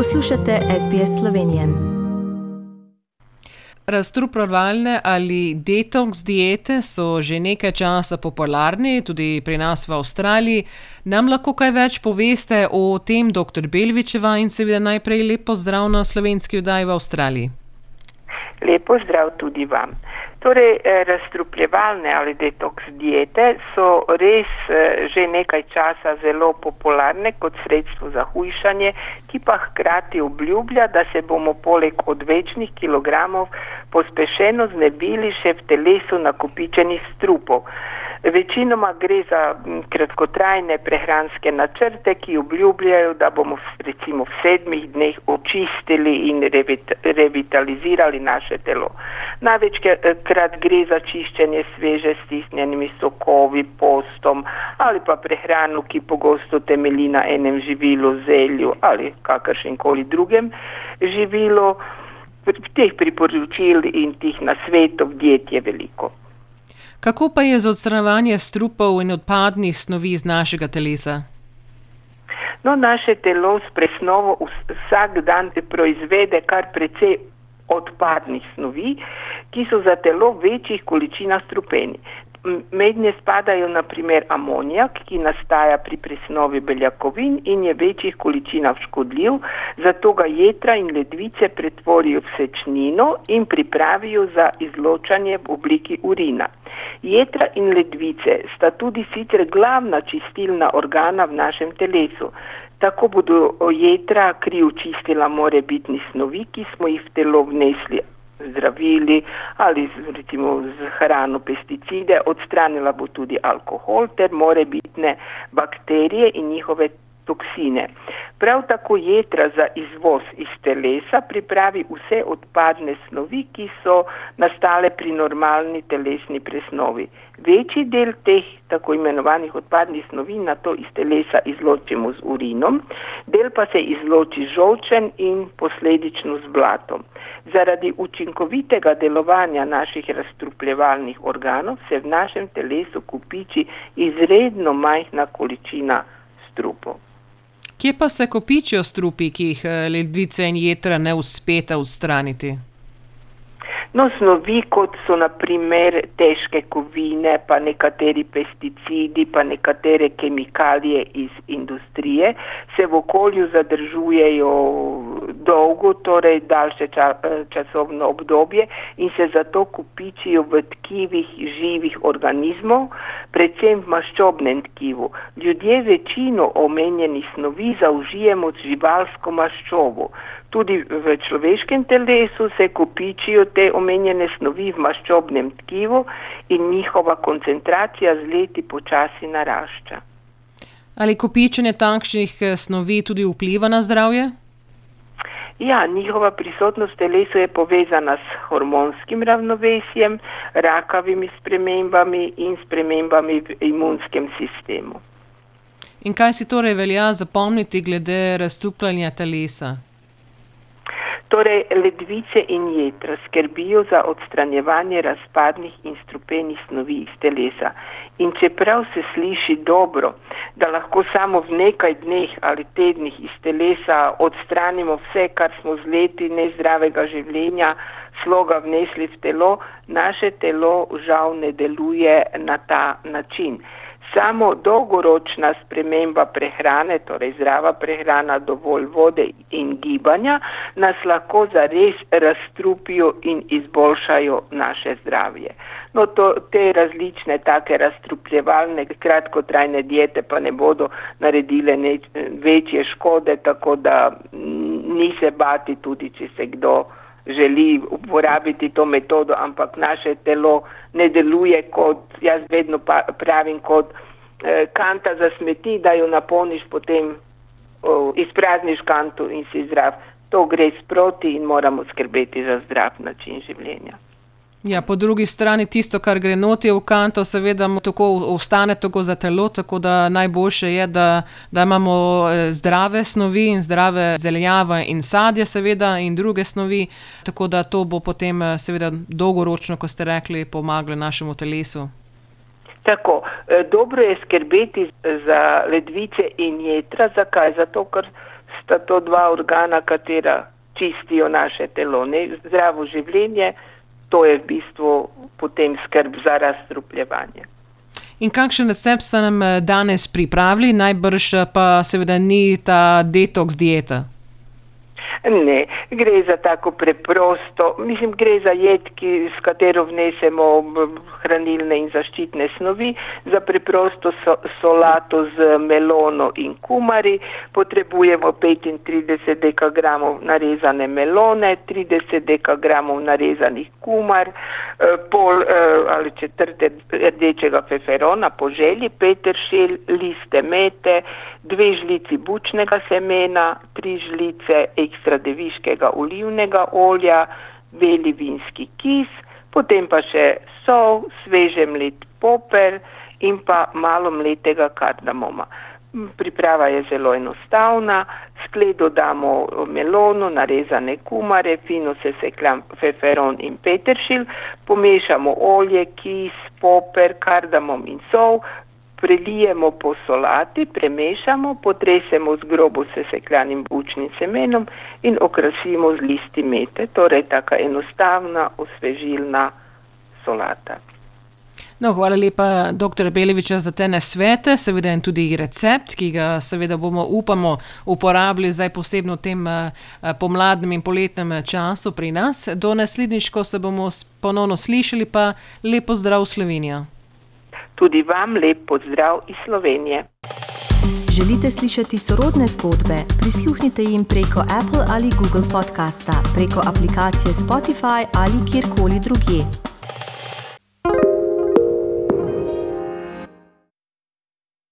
Poslušate SBS Slovenijo. Razstrupljalne ali detoks diete so že nekaj časa popularni, tudi pri nas v Avstraliji. Nam lahko kaj več poveste o tem, dr. Belvičeva, in seveda najprej lepo zdrav na slovenski vdaji v Avstraliji. Lepo zdrav tudi vam. Torej, eh, razstrupljevalne ali detoks diete so res eh, že nekaj časa zelo popularne kot sredstvo za hujšanje, ki pa hkrati obljublja, da se bomo poleg odvečnih kilogramov pospešeno znebili še v telesu nakupičenih strupov. Večinoma gre za kratkotrajne prehranske načrte, ki obljubljajo, da bomo recimo v sedmih dneh očistili in revitalizirali naše telo. Največkrat gre za čiščenje sveže stisnjenimi sokovi, postom ali pa prehrano, ki pogosto temelji na enem živilu, zelju ali kakršen koli drugem živilu. Teh priporočil in teh nasvetov diet je veliko. Kako pa je z odstranjevanjem strupov in odpadnih snovi iz našega telesa? No, naše telo s presnovo vsak dan proizvede kar precej odpadnih snovi, ki so za telo v večjih količinah strupeni. Mednje spadajo naprimer amonijak, ki nastaja pri presnovi beljakovin in je v večjih količinah škodljiv, zato ga jedra in ledvice pretvorijo v sečnino in pripravijo za izločanje v obliki urina. Jedra in ledvice sta tudi sicer glavna čistilna organa v našem telesu. Tako bodo jedra kri očistila morebitni snovi, ki smo jih v telo vnesli zdravili ali z, recimo z hrano pesticide, odstranila bo tudi alkohol ter morebitne bakterije in njihove toksine. Prav tako jedra za izvoz iz telesa pripravi vse odpadne snovi, ki so nastale pri normalni telesni presnovi. Večji del teh tako imenovanih odpadnih snovi na to iz telesa izločimo z urinom, del pa se izloči žolčen in posledično z blatom. Zaradi učinkovitega delovanja naših razstrupljevalnih organov se v našem telesu kupiči izredno majhna količina strupov. Kje pa se kopičijo strupi, ki jih eh, ledvice in jedra ne uspeta ustraniti? No, snovi kot so naprimer težke kovine, pa nekateri pesticidi, pa nekatere kemikalije iz industrije se v okolju zadržujejo dolgo, torej daljše časovno obdobje in se zato kupičijo v tkivih živih organizmov, predvsem v maščobnem tkivu. Ljudje večino omenjenih snovi zaužijemo z živalsko maščobo. Tudi v človeškem telesu se kopičijo te omenjene snovi v maščobnem tkivu in njihova koncentracija z leti počasi narašča. Ali kopičenje takšnih eh, snovi tudi vpliva na zdravje? Ja, njihova prisotnost v telesu je povezana s hormonskim ravnovesjem, rakavimi spremembami in spremembami v imunskem sistemu. In kaj si torej velja zapomniti glede razstupljanja telesa? Torej, ledvice in jedra skrbijo za odstranjevanje razpadnih in strupenih snovi iz telesa. In čeprav se sliši dobro, da lahko samo v nekaj dneh ali tednih iz telesa odstranimo vse, kar smo z leti nezdravega življenja sloga vnesli v telo, naše telo žal ne deluje na ta način. Samo dolgoročna sprememba prehrane, torej zdrava prehrana, dovolj vode in gibanja, nas lahko zares razstrupijo in izboljšajo naše zdravje. No, to, te različne take razstrupljevalne, kratkotrajne diete pa ne bodo naredile neč, večje škode, tako da ni se bati tudi, če se kdo želi uporabiti to metodo, ampak naše telo ne deluje kot, jaz vedno pravim, kot eh, kanta za smeti, da jo napolniš, potem oh, izprazniš kanto in si zdrav. To gre sproti in moramo skrbeti za zdrav način življenja. Ja, po drugi strani tisto, kar gre noti v kanto, seveda tako ostane tako za telo, tako da najboljše je, da, da imamo eh, zdrave snovi in zdrave zelenjave in sadje, seveda, in druge snovi, tako da to bo potem eh, seveda dolgoročno, ko ste rekli, pomagalo našemu telesu. Tako, eh, dobro je skrbeti za ledvice in jedra, zakaj? Zato, ker sta to dva organa, katera čistijo naše telo. Ne? Zdravo življenje, to je v bistvu potem skrb za razstrupljevanje. In kakšen recept ste nam eh, danes pripravili, najbrž eh, pa seveda ni ta detoks dieta? Ne, gre za tako preprosto, mislim, gre za jed, ki, s katero vnesemo hranilne in zaščitne snovi, za preprosto so, solato z melono in kumari. Potrebujemo 35 dekagramov narezane melone, 30 dekagramov narezanih kumar, eh, pol eh, ali četrte rdečega feferona po želji, peteršilj, liste mete, dve žlici bučnega semena, tri žlice ekstra ekstra deviškega olivnega olja, beli vinski kis, potem pa še sol, sveže mlet poper in pa malo mletega kardamoma. Priprava je zelo enostavna, skledo damo melono, narezane kumare, fino se sekljam feferon in peteršil, pomešamo olje, kis, poper, kardamom in sol, prelijemo po solati, premešamo, potresemo z grobo sesekljanim bučnim semenom in okrasimo z listi mete. Torej, taka enostavna, osvežilna solata. No, hvala lepa, dr. Beleviča, za te nasvete, seveda in tudi recept, ki ga seveda bomo, upamo, uporabili zdaj posebno v tem uh, pomladnem in poletnem eh, času pri nas. Do naslednjič, ko se bomo ponovno slišali, pa lepo zdrav Slovenija. Tudi vam lep pozdrav iz Slovenije. Želite slišati sorodne zgodbe? Prisluhnite jim preko Apple ali Google podcasta, preko aplikacije Spotify ali kjerkoli drugje.